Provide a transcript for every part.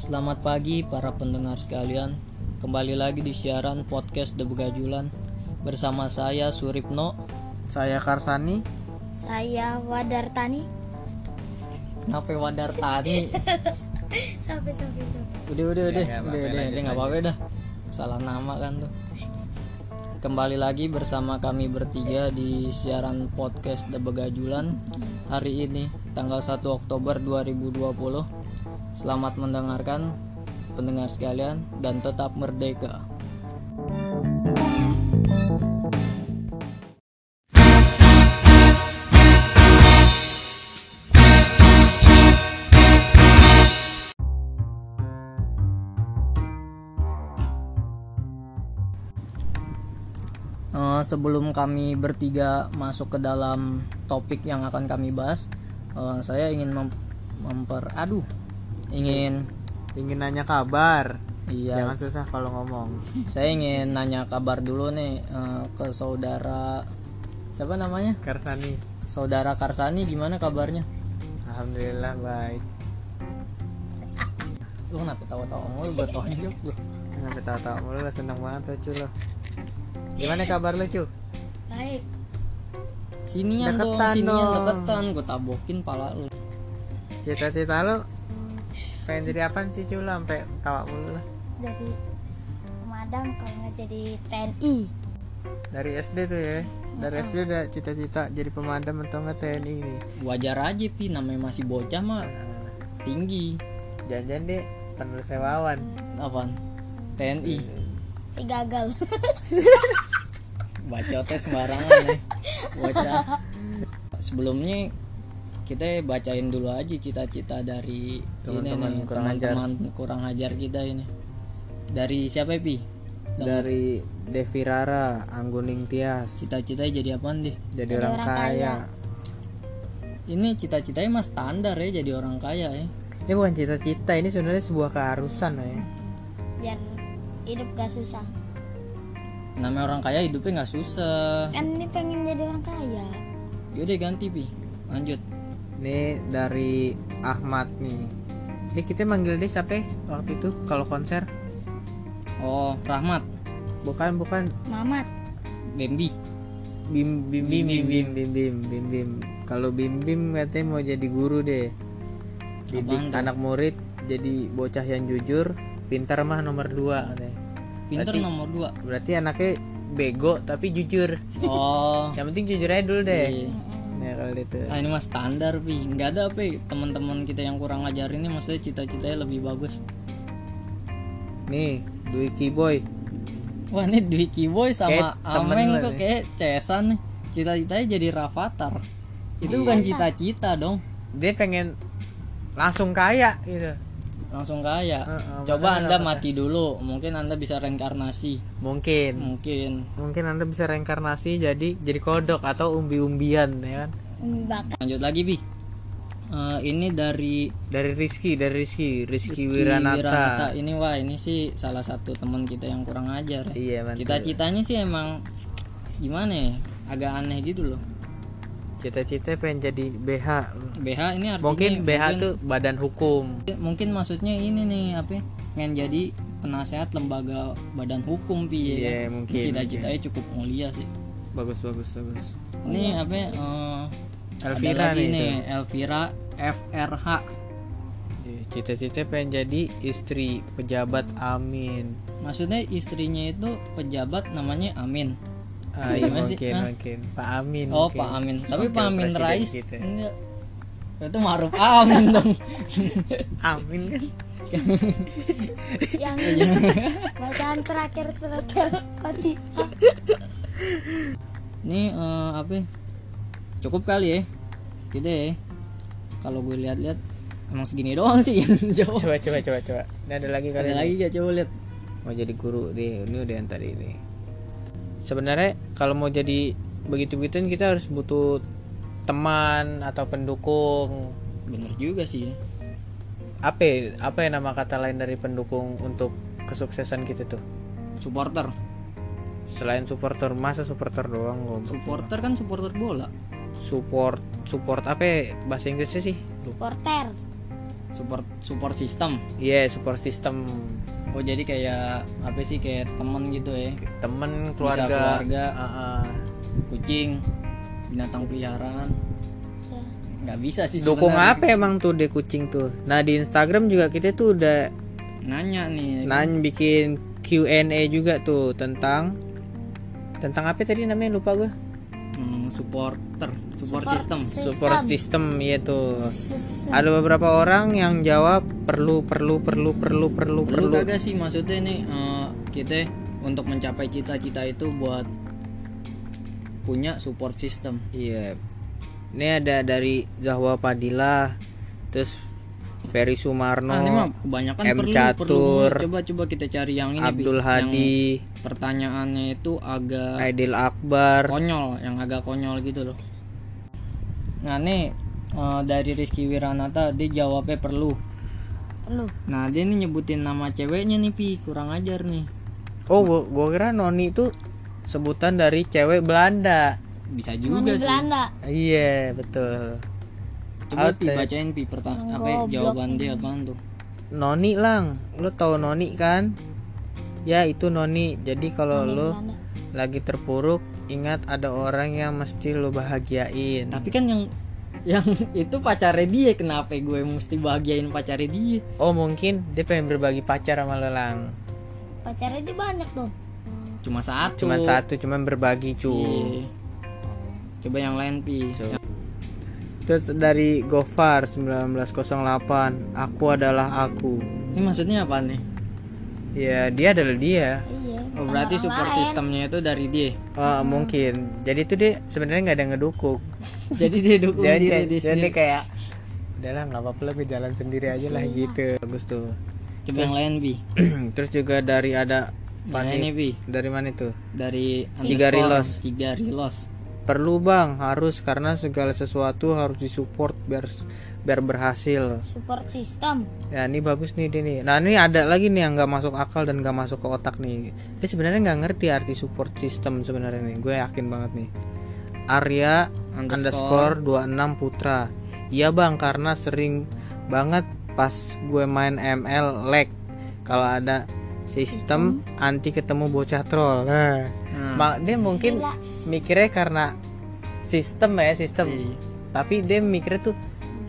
Selamat pagi para pendengar sekalian. Kembali lagi di siaran podcast The Begajulan bersama saya Suripno. Saya Karsani. Saya Wadartani. Kenapa Wadar Tani? Sampai sampai sampai. Udah udah udah nggak apa-apa, udah udah udah nggak apa-apa dah. Salah nama kan tuh. Kembali lagi bersama kami bertiga di siaran podcast The Begajulan hari ini tanggal 1 Oktober 2020. Selamat mendengarkan pendengar sekalian dan tetap merdeka. Eh, sebelum kami bertiga masuk ke dalam topik yang akan kami bahas, eh, saya ingin mem- memper, aduh, ingin, Ingin nanya kabar. iya, Jangan susah kalau ngomong. saya ingin nanya kabar dulu nih eh, ke saudara, siapa namanya? Karsani. Saudara Karsani, gimana kabarnya? Alhamdulillah baik. Lu kenapa tawa-tawa mulu buat tonjok lu? Sampai tahu-tahu mulu lo seneng banget lucu lo. Gimana kabar lu, Cu? Baik. Sinian dong, Deketan sinian dong. deketan, gue tabokin pala lu. Cita-cita lu pengen jadi apa sih, Cu? Lo sampai tawa mulu lo. Jadi pemadam kalau nggak jadi TNI. Dari SD tuh ya. Dari SD udah cita-cita jadi pemadam atau nggak TNI nih. Wajar aja pi, namanya masih bocah mah tinggi. Jangan-jangan deh penulis sewawan. Apaan? TNI. Eh, gagal. bacotnya sembarangan ya bocah sebelumnya kita bacain dulu aja cita-cita dari Teman-teman kurang ajar. teman-teman kurang ajar kita ini dari siapa pi Dari Devi Rara, Angguning Tias. cita-citanya jadi apa deh Jadi orang, orang kaya. kaya. ini cita-citanya mah standar ya jadi orang kaya ya Ini bukan cita-cita, ini sebenarnya sebuah keharusan ya. Biar hidup gak susah. namanya orang kaya hidupnya nggak susah Kan ini pengen jadi orang kaya. yaudah ganti pi lanjut Ini dari Ahmad nih. Eh kita manggil dia siapa ya waktu itu kalau konser? oh Rahmat Bukan bukan Mamat. Bambi Bim Bim Bim Bim Bim Bim Bim Bim Bim. Kalau Bim Bim katanya mau jadi guru deh. Didik anak murid jadi bocah yang jujur, pintar mah nomor dua katanya. Berarti- nomor dua Berarti anaknya bego tapi jujur. oh Yang penting jujur aja dulu deh. iya. Ya kalau itu. Ah ini mah standar pi, nggak ada apa ya, teman-teman kita yang kurang ajar ini maksudnya cita-citanya lebih bagus. Nih, Dwi Boy. Wah ini Dwiki Boy sama Kayak Ameng tuh nih. kayak cesan nih. Cita-citanya jadi Rafathar. Itu Iya. bukan cita-cita dong, Dia pengen langsung kaya gitu. Langsung kaya. Heeh, Coba makanya anda mati dulu, mungkin anda bisa reinkarnasi, Mungkin. mungkin. mungkin anda bisa reinkarnasi jadi jadi kodok atau umbi-umbian ya kan bakar. Lanjut lagi bi. Eh, ini dari dari Rizky dari Rizky Rizky, Rizky Wiranata. Wiranata. Ini wah ini sih salah satu teman kita yang kurang ajar. ya. iya. Cita-citanya sih emang gimana ya? Agak aneh gitu loh. Cita-cita pengen jadi BH BH ini artinya mungkin BH tuh badan hukum mungkin maksudnya ini nih apa? ya, Pengen jadi penasehat lembaga badan hukum pi ya Iya, kan? mungkin, Cita-citanya cukup mulia sih. bagus bagus bagus Ini apa? ya, eh, Elvira ada lagi nih nih. Elvira FRH. Iya, cita-cita pengen jadi istri pejabat Amin Maksudnya istrinya itu pejabat namanya Amin. Ah, iya Gimana sih? mungkin Hah? mungkin Pak Amin Oh, mungkin. Pak Amin. Tapi Pak Amin Rais kita. enggak. Itu Maruf Amin dong. Amin kan Yang Iya. bacaan terakhir surat Al-Fatihah. Ini eh, apa? ya? Cukup kali ya. Gitu ya. Kalau gue lihat-lihat emang segini doang sih yang jawab. coba coba coba coba ini ada lagi kali Ada lagi gak coba lihat. mau jadi guru di ini udah yang tadi ini sebenarnya kalau mau jadi begitu begituan kita harus butuh teman atau pendukung Bener juga sih. apa ya, apa ya nama kata lain dari pendukung untuk kesuksesan kita tuh Supporter. selain supporter masa supporter doang goblok. Supporter kan supporter bola. support support apa ya bahasa Inggrisnya sih Supporter. support support system iya support system oh jadi kayak apa sih kayak temen gitu ya temen Bisa keluarga keluarga. Ah, ah. kucing binatang peliharaan Ya. nggak bisa sih dukung sebenarnya. apa emang tuh deh kucing tuh nah di Instagram juga kita tuh udah nanya nih nanya bikin Q&A juga tuh tentang tentang apa tadi namanya lupa gue hmm, supporter support, Support system. system. support system ya tuh. Sus- ada beberapa orang yang jawab perlu perlu perlu perlu perlu perlu perlu. kagak sih? Maksudnya nih eh, kita untuk mencapai cita-cita itu buat punya support system. Iya. Ini ada dari Zahwa Padilla terus Ferry Sumarno nah, ini mah kebanyakan M. perlu Catur, perlu coba coba kita cari yang ini Bi. Abdul yang Hadi. pertanyaannya itu agak Aidil Akbar. konyol yang agak konyol gitu loh. Nah nih eh, dari Rizky Wiranata dia jawabnya perlu. Perlu. nah dia nih nyebutin nama ceweknya nih pi. Kurang ajar nih. Oh gua, gua kira Noni itu sebutan dari cewek Belanda. Bisa Noni juga sih. Belanda. iya betul coba pi bacain pi pertanyaan apa Goblok. jawaban dia apaan tuh? Noni lang lo tau Noni kan? Ya itu Noni. Jadi kalau Noni lo lagi terpuruk ingat ada orang yang mesti lo bahagiain. Tapi kan yang yang itu pacarnya dia kenapa gue mesti bahagiain pacarnya dia? Oh mungkin dia pengen berbagi pacar sama lo lang. Pacarnya dia banyak tuh. cuma satu. Cuma satu cuman berbagi cu. Iya. coba yang lain pi terus dari Gofar 1908 aku adalah aku. Ini maksudnya apa nih? Ya dia adalah dia. Iya. oh, berarti orang support lain. sistemnya itu dari dia? Oh, mungkin. Jadi itu dia sebenarnya nggak ada yang ngedukung. Jadi dia dukung jadi diri dia jadi sendiri. kayak udahlah nggak apa-apa lah gue jalan sendiri aja lah gitu. Bagus tuh. Coba yang lain pi terus juga dari ada Nah, Fanny ini dari mana itu? Dari Cigarilos. Cigarilos perlu bang. Harus karena segala sesuatu harus disupport biar biar berhasil. Support system. ya ini bagus nih dia nih nah ini ada lagi nih yang nggak masuk akal dan nggak masuk ke otak nih. Dia sebenarnya nggak ngerti arti support system sebenarnya nih. Gue yakin banget nih. Arya Underscore. underscore. 26 Putra. Iya bang karena sering banget pas gue main ML lag. Kalau ada sistem anti ketemu bocah troll. Nah. Ma- dia mungkin mikirnya karena sistem ya sistem. Iya. tapi dia mikirnya tuh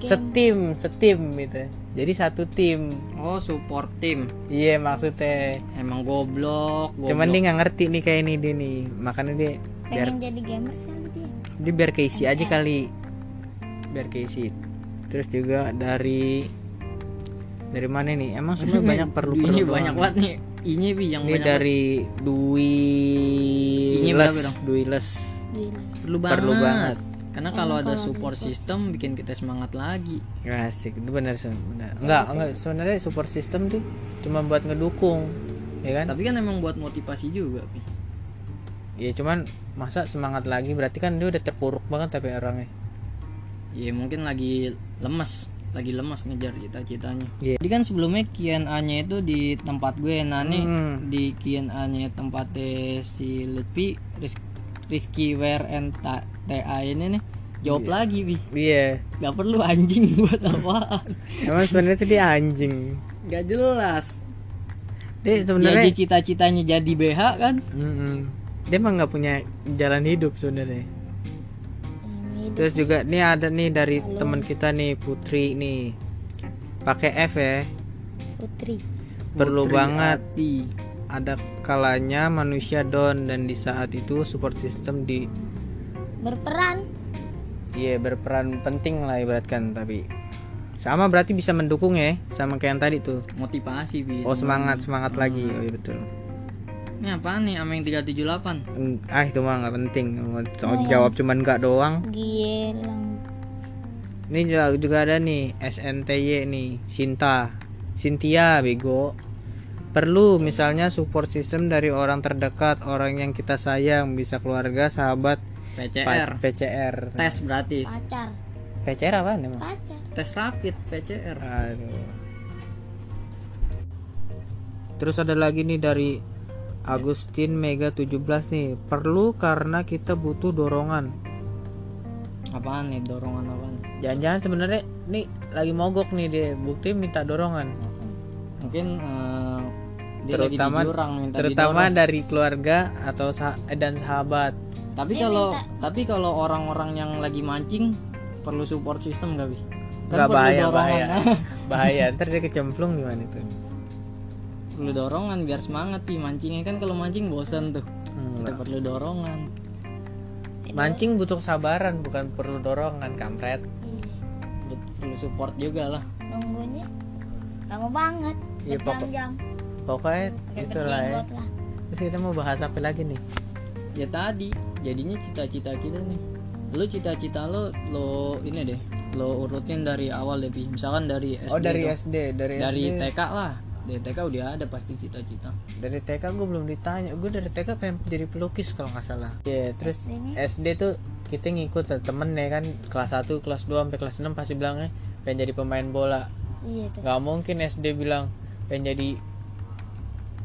setim setim gitu. Jadi satu tim. Oh support tim iya maksudnya. Emang goblok, goblok. cuman dia nggak ngerti nih kayak ini dia nih. Makanya dia biar Pengen jadi gamers kali dia. dia biar keisi aja kali. Biar keisi. Terus juga dari dari mana nih? Emang sebenarnya banyak perlu perlu ini banyak banget nih. Ini bi yang ini banyak. dari Dwi Ini Les? Dwi Les. Perlu banget, perlu banget. karena kalau ada support system bikin kita semangat lagi. Asik. Itu benar benar. Enggak enggak. sebenarnya support system tuh cuma buat ngedukung ya kan? Tapi kan emang buat motivasi juga Pi. ya cuman masa semangat lagi? Berarti kan dia udah terpuruk banget tapi orangnya. Ya mungkin lagi lemes lagi lemes ngejar cita-citanya. Iya. jadi kan sebelumnya Q&A nya itu di tempat gue nah nih Hmm. di Q&A nya tempatnya si Lutfi Rizky Wear and Ta- TA ini nih. Jawab lagi bi. Iya. Nggak perlu anjing buat apaan. Emang sebenarnya tuh dia anjing. Nggak jelas. Dia sebenarnya cita-citanya jadi BH kan? Mm-mm. dia emang nggak punya jalan hidup sebenarnya Terus juga nih ada nih dari teman kita nih Putri nih pakai F ya Putri. perlu Putri banget Ati. ada kalanya manusia down dan di saat itu support system di Berperan. iya berperan penting lah ibaratkan tapi sama berarti bisa mendukung ya sama kayak yang tadi tuh motivasi bi oh semangat semangat lagi oh iya betul ini apaan nih? Ameng 378 Eng- ah itu mah nggak penting. Mau jawab cuman nggak doang. Gilang. ini juga, juga ada nih SNTY nih. Sinta. Sintia bego. Perlu misalnya support system dari orang terdekat orang yang kita sayang. Bisa keluarga sahabat. PCR PCR tes berarti. Pacar. PCR apa emang Pacar. tes rapid PCR Aduh. Terus ada lagi nih dari Agustin Mega 17 nih. Perlu karena kita butuh dorongan. apaan nih dorongan apaan jangan-jangan sebenarnya nih lagi mogok nih dia bukti minta dorongan mungkin eh, dia lagi di terutama jurang minta terutama didorong. dari keluarga atau sah- eh, dan sahabat tapi kalau tapi kalau orang-orang yang lagi mancing perlu support system gak bi nggak perlu bahaya dorongan. bahaya bahaya ntar dia kecemplung gimana itu perlu dorongan biar semangat pi. Mancingnya kan kalau mancing bosan tuh. Hmm, kita perlu dorongan. Mancing butuh kesabaran bukan perlu dorongan kampret. Iya. Perlu support juga lah. Nunggunya lama banget Iya, pokok- berjam-jam. pokoknya itulah ya. lah. Terus kita mau bahas apa lagi nih? Ya tadi jadinya cita-cita kita nih. Lu cita-cita lo lo ini deh lo urutin dari awal deh Pi. misalkan dari SD oh dari tuh. SD dari dari SD TK lah dari TK udah ada pasti cita-cita. Dari TK gue belum ditanya. Gue dari TK pengen jadi pelukis kalau nggak salah. Iya terus SD tuh kita ngikut temen ya kan. Kelas 1 kelas 2 sampai kelas 6 pasti bilangnya pengen jadi pemain bola. Iya tuh. Nggak mungkin SD bilang pengen jadi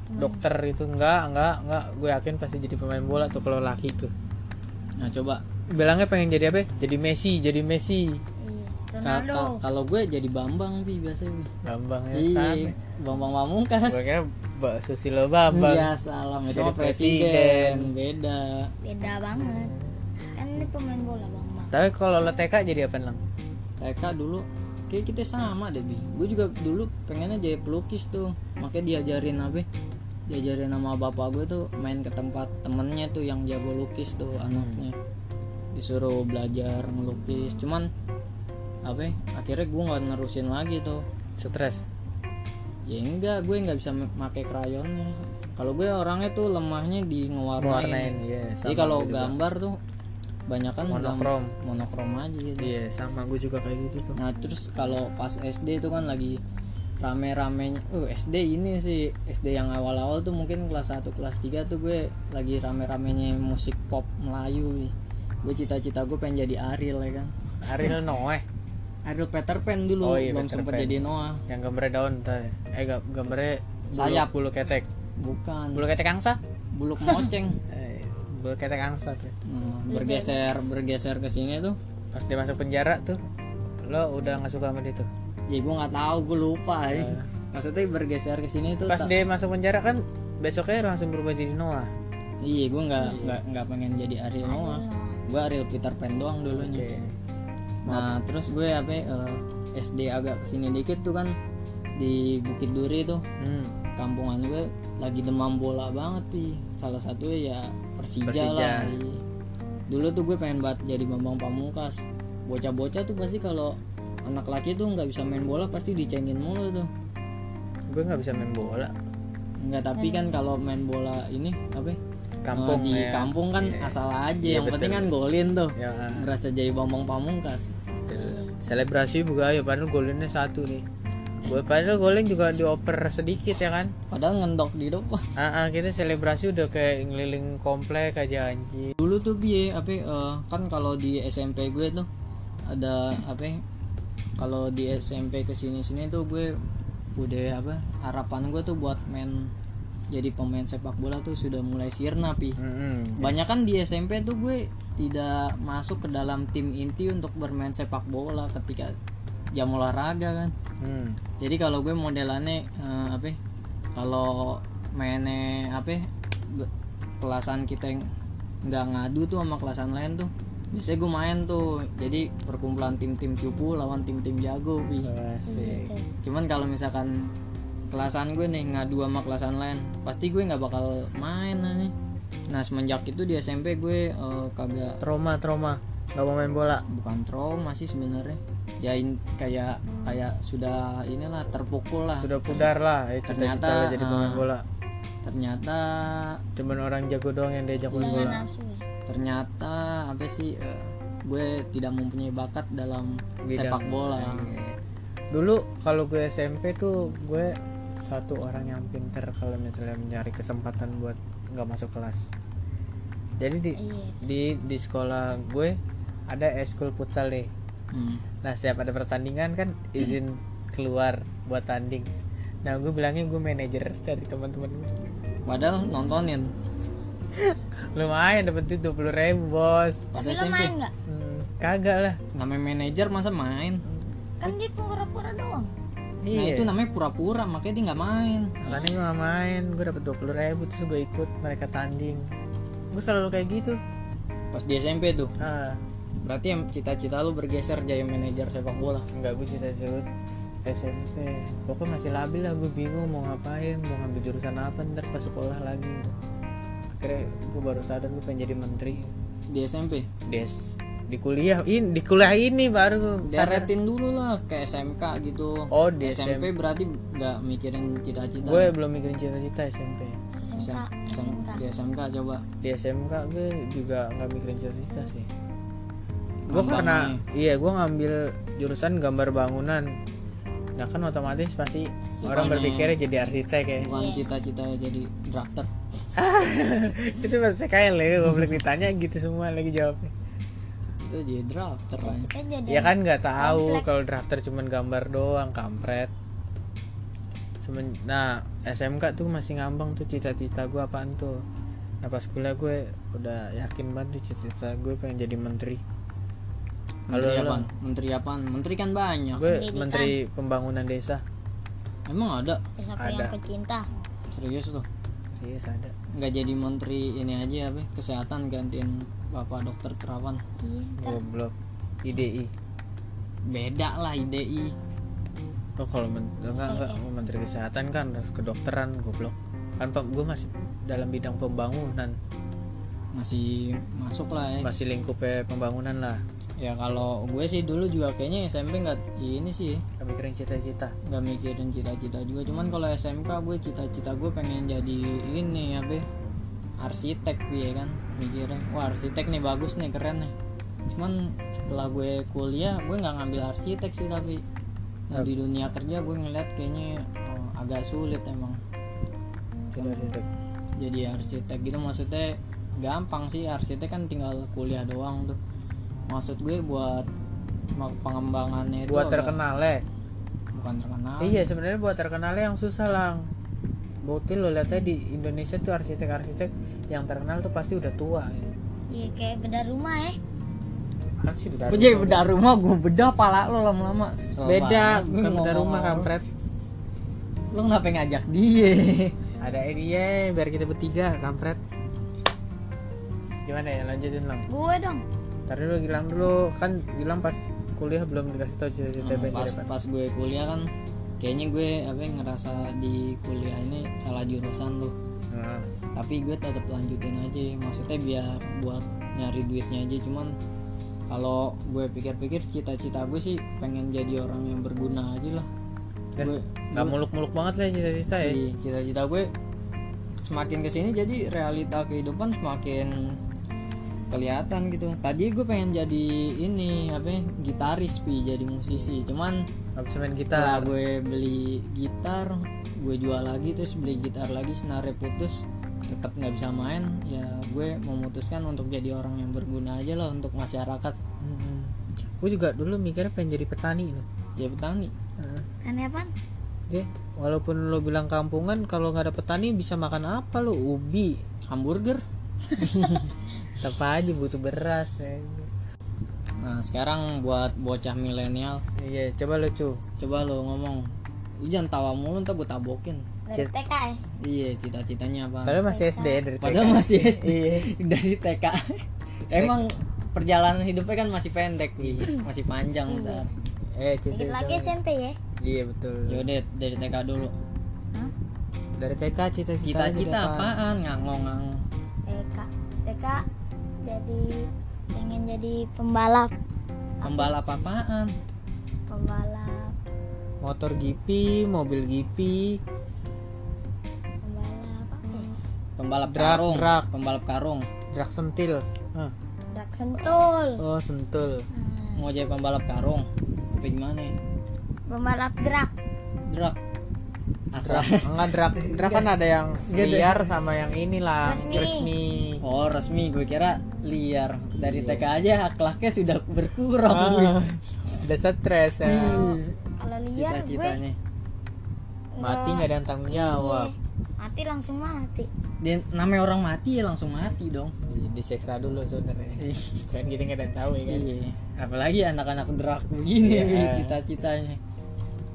dokter itu enggak enggak enggak gue yakin pasti jadi pemain bola tuh kalau laki tuh. Nah coba. Bilangnya pengen jadi apa? Jadi Messi jadi Messi Ronaldo. Ka- kalau gue jadi Bambang Pi biasanya Pi. Bambang ya iya sama Bambang Pamungkas. Gue kira Mbak Susilo Bambang. Iya salam itu Jadi mah presiden. beda. Beda banget. Kan ini pemain bola bang bang tapi kalau lo TK jadi apa lang TK dulu kayak kita sama deh bi gue juga dulu pengennya jadi pelukis tuh. Makanya diajarin apa? Diajarin sama bapak gue tuh main ke tempat temennya tuh yang jago lukis tuh anaknya. Disuruh belajar ngelukis. Cuman apa ya, akhirnya gue nggak nerusin lagi tuh. Stres? Ya enggak gue nggak bisa pakai krayonnya kalau gue orangnya tuh lemahnya di ngewarnain. Warnain iya jadi kalau juga. gambar tuh banyak kan Monokrom. monokrom aja gitu. Iya sama gue juga kayak gitu tuh. Nah terus kalau pas SD itu kan lagi rame-ramenya Oh SD ini sih SD yang awal-awal tuh mungkin kelas 1 kelas 3 tuh gue lagi rame-ramenya musik pop Melayu nih. Gue cita-cita gue pengen jadi Ariel ya kan. Ariel Noeh Ariel Peter Pan dulu Oh iya, belum Peter Pan. jadi Noah. Yang gambarnya daun ntar ya. eh gak gambarnya bulu- Sayap. bulu ketek. Bukan. Bulu ketek angsa? Buluk moceng eh, bulu ketek angsa tuh. Nah, bergeser bergeser ke sini tuh. Pas dia masuk penjara tuh lo udah nggak suka sama dia tuh? Ya gue nggak tahu gue lupa ya. maksudnya bergeser ke sini tuh pas tak- dia masuk penjara kan besoknya langsung berubah jadi Noah. Iya gue nggak nggak nggak pengen jadi Ariel Noah. Gue Ariel Peter Pan doang dulunya Nah terus gue apa eh, SD agak ke sini dikit tuh kan di Bukit Duri tuh. Hmm. kampungan gue lagi demam bola banget pi. Salah satunya ya Persija, Persija. lah Iya. dulu tuh gue pengen banget jadi Bambang Pamungkas. Bocah-bocah tuh pasti kalau anak laki tuh nggak bisa main bola pasti dicengin mulu tuh. Gue nggak bisa main bola. Nggak tapi kan kalau main bola ini apa ya, kampung di ya. kampung kan asal aja Iya, yang penting betul. kan golin tuh. Ya ah. berasa jadi Bambang Pamungkas. Selebrasi juga ya padahal golinnya satu nih. Gue padahal golin juga dioper sedikit ya kan? Padahal ngendok di depan. Ah ah, kita selebrasi udah kayak ngeliling komplek aja anjing. Dulu tuh biye apa eh, kan kalau di SMP gue tuh ada apa kalau di SMP ke sini sini tuh gue udah apa harapan gue tuh buat main jadi pemain sepak bola tuh sudah mulai sirna pi Mm-mm. banyak kan di SMP tuh gue tidak masuk ke dalam tim inti untuk bermain sepak bola ketika jam olahraga kan Hmm. jadi kalau gue modelannya eh, apa ya, kalau mainnya apa ya, kelasan kita yang nggak ngadu tuh sama kelasan lain tuh biasanya gue main tuh jadi perkumpulan tim-tim cupu lawan tim-tim jago Pi. Cuman kalau misalkan kelasan gue nih ngadu sama kelasan lain. Pasti gue nggak bakal main nih nah semenjak itu di SMP gue eh, kagak trauma trauma. Nggak mau main bola. Bukan trauma sih sebenarnya. Ya in- kayak kayak sudah inilah terpukul lah. Sudah pudar lah ya Ternyata, lo jadi pemain ah, bola. ternyata cuman orang jago doang yang diajak main bola. Nafsu ya. Ternyata apa sih eh, gue tidak mempunyai bakat dalam Bidang- sepak bola. Dulu kalau gue SMP tuh gue satu orang yang pinter kalau misalnya mencari kesempatan buat nggak masuk kelas. Jadi di iya. di di sekolah gue ada eskul futsal deh. Hmm. nah setiap ada pertandingan kan izin keluar buat tanding. Nah gue bilangnya gue manajer dari teman-teman gue. Padahal nontonin. Lumayan dapat duit dua puluh ribu bos. Pas tapi SMP main Hmm, kagak lah. Namanya manajer masa main? Kan dia pura-pura doang nah iya. itu namanya pura-pura makanya dia nggak main. Makanya gue gak main. Gue dapet dua puluh ribu terus gue ikut mereka tanding. Gue selalu kayak gitu. Pas di SMP tuh. Ah. Berarti yang cita-cita lu bergeser jadi manajer sepak bola? Enggak gue cita-cita SMP pokoknya masih labil lah gue bingung mau ngapain mau ngambil jurusan apa ntar pas sekolah lagi. Akhirnya gue baru sadar gue pengen jadi menteri. Di SMP des di kuliah ini di kuliah ini baru Deretin dulu lah ke SMK gitu. Oh di SMP berarti nggak mikirin cita-cita gue belum mikirin cita-cita SMP SMK SM- SMK di SMK coba. Di SMK gue juga nggak mikirin cita-cita sih. Gue karena iya gue ngambil jurusan gambar bangunan. Nah kan otomatis pasti orang berpikirnya jadi arsitek ya. Bukan cita-cita jadi drafter itu pas PKL ya gue boleh ditanya gitu semua lagi jawabnya itu jadi drafter kan ya kan nggak tahu kalau drafter cuman gambar doang kampret. Semen, nah SMK tuh masih ngambang tuh cita-cita gue apaan tuh? Nah pas kuliah gue udah yakin banget tuh cita-cita gue pengen jadi menteri. Menteri Kalau apaan? Menteri apaan? Menteri kan banyak. Gue Pendidikan. menteri pembangunan desa. Emang ada? Desaku Ada. yang kecinta serius tuh yes ada nggak jadi menteri ini aja apa kesehatan gantiin bapak dokter terawan. Iya goblok. IDI beda lah IDI lo kalau men enggak enggak mau menteri kesehatan kan harus kedokteran goblok. Kan pak gue masih dalam bidang pembangunan. Masih masuk lah ya masih lingkupnya pembangunan lah ya kalau gue sih dulu juga kayaknya SMP nggak ini sih. Gak mikirin cita-cita. Nggak mikirin cita-cita juga. Cuman kalau SMK gue cita-cita gue pengen jadi ini ya, arsitek ya kan mikirnya. Wah arsitek nih bagus nih keren nih. Cuman setelah gue kuliah gue nggak ngambil arsitek sih tapi nah di dunia kerja gue ngeliat kayaknya oh, agak sulit emang. Jadi arsitek. Jadi arsitek gitu maksudnya gampang sih. Arsitek kan tinggal kuliah doang tuh maksud gue buat pengembangannya itu buat terkenal ya bukan terkenal. Iya sebenarnya buat terkenalnya yang susah lang. Bukti lo lihat aja di Indonesia tuh arsitek-arsitek yang terkenal tuh pasti udah tua ya. iya kayak beda rumah ya kan sih udah Gue jadi bedah rumah? Gue bedah pala lo lama-lama. Beda bukan beda rumah kampret. Lo ngapa ngajak dia. Ada dia biar kita bertiga kampret. Gimana ya? Lanjutin lang. Gue dong Tadi dulu bilang dulu. Kan bilang pas kuliah belum dikasih tahu cita-cita pengen pas pas gue kuliah kan kayaknya gue apa ya, ngerasa di kuliah ini salah jurusan tuh. Nah, tapi gue tetap lanjutin aja maksudnya biar buat nyari duitnya aja. Cuman kalau gue pikir-pikir cita-cita gue sih pengen jadi orang yang berguna aja lah. Ya, gue nggak muluk-muluk banget lah cita-cita ya. Iya, cita-cita gue semakin ke sini jadi realita kehidupan semakin kelihatan gitu. Tadi gue pengen jadi ini apa ya, gitaris pi jadi musisi. Cuman bisa main setelah gitar. gue beli gitar gue jual lagi terus beli gitar lagi senarnya putus tetap nggak bisa main. Ya gue memutuskan untuk jadi orang yang berguna aja lah untuk masyarakat. Mm-mm. gue juga dulu mikirnya pengen jadi petani loh ya petani? Heeh. aneh apa Deh, walaupun lo bilang kampungan kalau nggak ada petani bisa makan apa lo? Ubi. Hamburger tetap aja butuh beras ya. nah sekarang buat bocah milenial. Iya coba lo cu. Coba lo ngomong. Lu jangan tawa mulu ntar gue tabokin. Dari TK ya? Iya cita-citanya apa? Padahal masih SD dari padahal TK. masih SD Iya. dari TK emang perjalanan hidupnya kan masih pendek nih masih panjang ntar eh dikit cita lagi SMP ya? Iya betul. Yaudah dari TK dulu. Hah? dari TK cita-cita cita-cita apaan? Ngangong-ngangong TK TK jadi pengen jadi pembalap. Pembalap apaan? Pembalap. Motor GP mobil GP pembalap apa ya? Pembalap Drak, karung. drak. pembalap karung. Drak sentil. Hah. Drak sentul. Oh sentul. Hmm, mau jadi pembalap karung? Apa gimana ya? pembalap drak. Drak. Drak. Enggak drak. Drak kan ada yang liar sama yang inilah Resmi. resmi. Oh resmi. Gue kira liar. Dari TK aja akhlaknya sudah berkurang. Ah, udah stres ya. Kalau liar cita-citanya. Mati nggak ada yang tanggung jawab. mati langsung mati. Dia namanya orang mati ya langsung mati dong. Iya, diseksa dulu sebenarnya. Kan kita nggak ada tahu ya kan. Iya. Apalagi anak-anak drak begini Iya. Cita-citanya.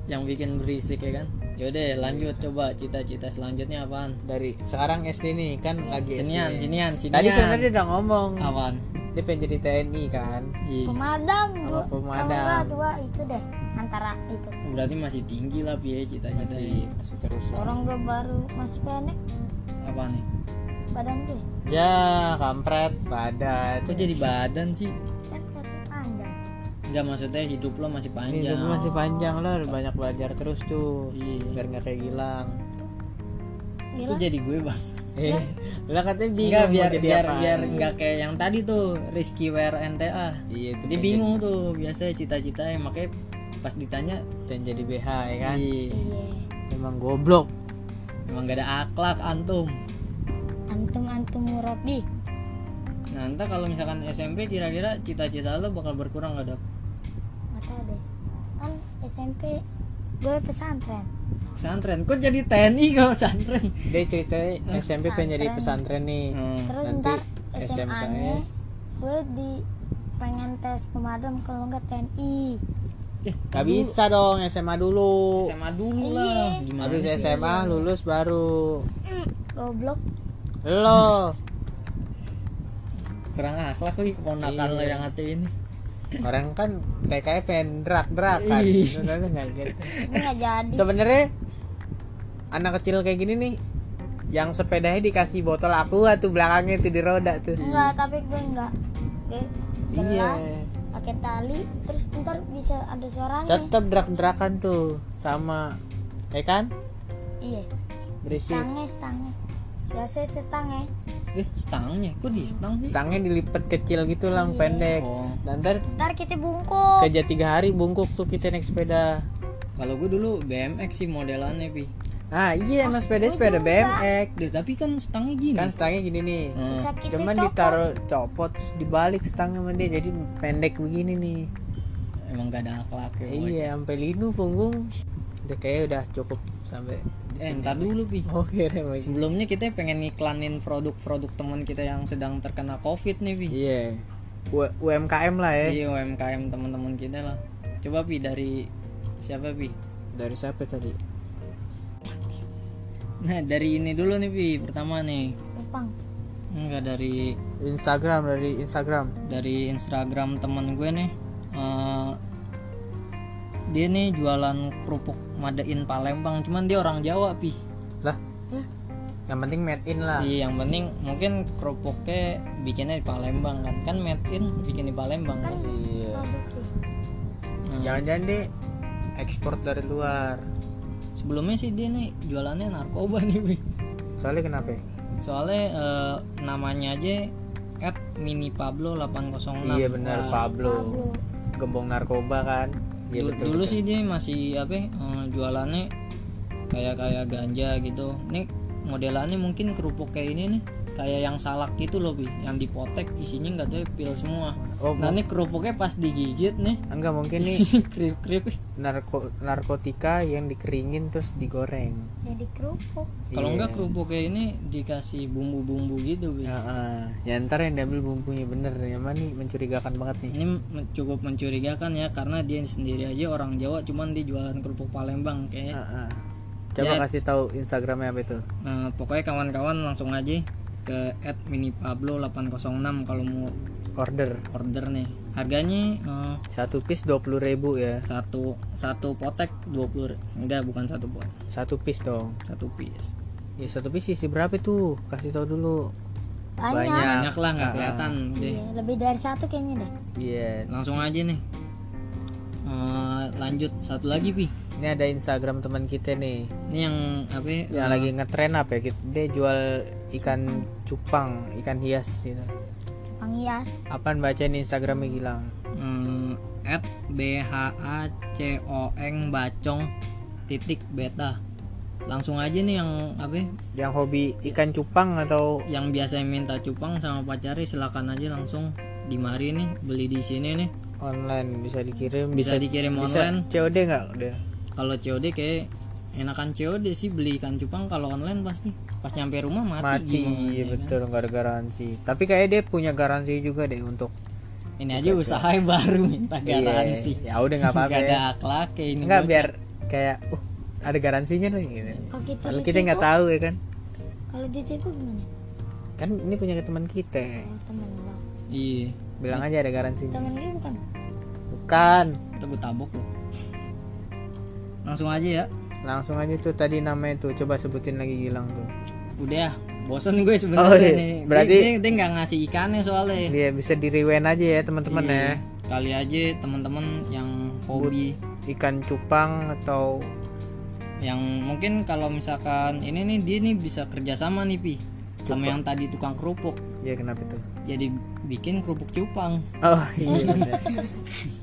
Yang bikin berisik ya kan. Yaudah lanjut coba cita-cita selanjutnya apaan? dari sekarang SD nih kan lagi Sinian, SD. sinian, sinian. tadi sebenarnya dia udah ngomong apaan? dia pengen jadi TNI kan Iya. pemadam dua pemadam. kalau enggak dua itu deh antara itu Berarti masih tinggi lah Pi ya cita-citanya. masih, masih terus orang gue baru masih pendek Apa nih? badan gue ya kampret badan Kok jadi badan sih? Enggak maksudnya hidup lo masih panjang. hidup lu masih panjang lo harus banyak belajar terus tuh Iya. biar nggak kayak gilang Itu jadi gue bang. eh lah katanya bingung Enggak biar jadi biar apa biar enggak kayak yang tadi tuh Rizky Wear NTA. iya itu Dia bingung tuh biasa cita-citanya makanya pas ditanya dan jadi BH ya kan iya, iya emang goblok emang gak ada akhlak antum. antum antum murabi Nah, entah kalau misalkan SMP kira-kira cita-cita lo bakal berkurang gak dap? Deh kan SMP gue pesantren. Pesantren, kok jadi TNI kalau pesantren? dia ceritanya SMP pengen jadi pesantren. nih. Hmm. terus Nanti ntar SMA nya. gue di pengen tes pemadam kalau nggak TNI Eh, Gak bisa dong SMA dulu. SMA dulu lah. Gimana Habis sih? SMA lulus baru. Goblok. Lo. Kurang akhlak lagi keponakan lo yang hati ini. Orang kan TKI pengen drak-drak kan. Ih. Sebenarnya nggak gitu. Sebenarnya Anak kecil kayak gini nih Yang sepedanya dikasih botol aqua tuh belakangnya tuh di roda tuh. Enggak tapi gue enggak gue Iya. jelas. Pakai tali terus ntar bisa ada suaranya. Tetep drak-drakan tuh Sama Ya kan? iya. Berisik. Stangnya stangnya biasa setangnya. Eh, stangnya, kok di stang sih? Stangnya dilipet kecil gitu lang pendek. Oh, Dan ntar ntar kita bungkuk. kerja tiga hari bungkuk tuh kita naik sepeda. Kalau gue dulu BMX sih modelannya pi. Ah iya mas sepeda sepeda BMX Deh, tapi kan stangnya gini. Kan stangnya gini nih. Hmm. Cuman copot. ditaruh copot terus dibalik stangnya sama dia. Jadi pendek begini nih. Emang gak ada akhlak ya. Iya sampai linu punggung. Udah kayak udah cukup sampai Eh, sini. ntar dulu pi. Lagi Sebelumnya kita pengen ngiklanin produk-produk teman kita yang sedang terkena covid nih pi. Iya U- UMKM lah ya Iya UMKM teman-teman kita lah. Coba pi dari siapa pi? Dari siapa tadi? Nah dari ini dulu nih pi pertama nih. Jepang Enggak dari Instagram dari Instagram dari Instagram temen gue nih. eh, dia nih jualan kerupuk Madain Palembang, cuman dia orang Jawa pi. Lah Hah? Yang penting made in lah Iya, yang penting mungkin kerupuknya bikinnya di Palembang kan. Kan made in bikin di Palembang kan. Iya produksi Nah, Jangan-jangan deh ekspor dari luar sebelumnya sih dia nih jualannya narkoba nih, pi. Soalnya kenapa? Soalnya eh, namanya aja at mini Pablo 806. Iya benar Wah, Pablo. Gembong narkoba kan. Du- betul. dulu betul. sih dia masih apa ya, eh, jualannya kayak kayak ganja gitu. Nih modelannya mungkin kerupuk kayak ini nih kayak yang salak gitu loh bi yang dipotek isinya nggak tahu pil semua Oh, nah ini kerupuknya pas digigit nih enggak mungkin nih kriuk kriuk narko narkotika yang dikeringin terus digoreng. jadi kerupuk kalau Iya. enggak kerupuknya ini dikasih bumbu-bumbu gitu bi Ya, ah. ya ntar yang diambil bumbunya bener ya nih mencurigakan banget nih. ini men- cukup mencurigakan ya karena dia sendiri aja orang Jawa cuman dia jualan kerupuk Palembang kayak Ah, ah. Coba Ya. kasih tahu Instagramnya apa itu? nah, pokoknya kawan-kawan langsung aja ke @minipablo806 kalau mau Order order nih harganya eh, satu piece dua puluh ribu ya. satu satu potek 20 enggak bukan satu pot Satu piece dong. satu piece Ya satu piece isi berapa tuh? Kasih tahu dulu. banyak, banyak lah nggak kelihatan deh Iya, lebih dari satu kayaknya deh Iya. langsung aja nih Eh, lanjut satu lagi pi Ini ada Instagram teman kita nih. ini yang apa ya, Yang lagi ngetren apa ya? Dia jual ikan cupang, ikan hias gitu. Jepang hias. Apaan bacain Instagramnya Gilang? Hmm, at bhacong bacong titik beta. Langsung aja nih yang apa ya, Yang hobi ikan cupang atau? Yang biasa minta cupang sama pacarnya silakan aja langsung di mari nih beli di sini nih. Online bisa dikirim bisa dikirim bisa online. COD nggak udah kalau COD kayak enakan COD sih beli ikan cupang kalau online pasti. Pas nyampe rumah mati, mati gimana, iya ya kan? betul nggak ada garansi. Tapi kayak dia punya garansi juga deh untuk ini aja usaha baru minta garansi. Iya, ya udah nggak apa-apa Gak ya. ada akhlak kayak ini nggak biar kayak uh ada garansinya nih gitu. kalau kita kalau kita nggak tahu ya kan? Kalau ditipu gimana? Kan ini punya teman kita. Oh, lo. Iya. Bilang aja ada garansinya. Temen dia bukan? Bukan. Itu gue tabok loh. Langsung aja ya langsung aja tuh tadi namanya tuh coba sebutin lagi Gilang tuh. Udah bosan gue sebenarnya Oh, iya. nih. Berarti- dia, dia, dia nggak ngasih ikannya soalnya. Dia bisa di rewind aja ya teman-teman Iya. ya. kali aja teman-teman yang hobi. ikan cupang atau yang mungkin kalau misalkan ini nih dia nih bisa kerjasama nih pi. Sama yang tadi tukang kerupuk. Ya kenapa tuh? Jadi bikin kerupuk cupang. Oh iya.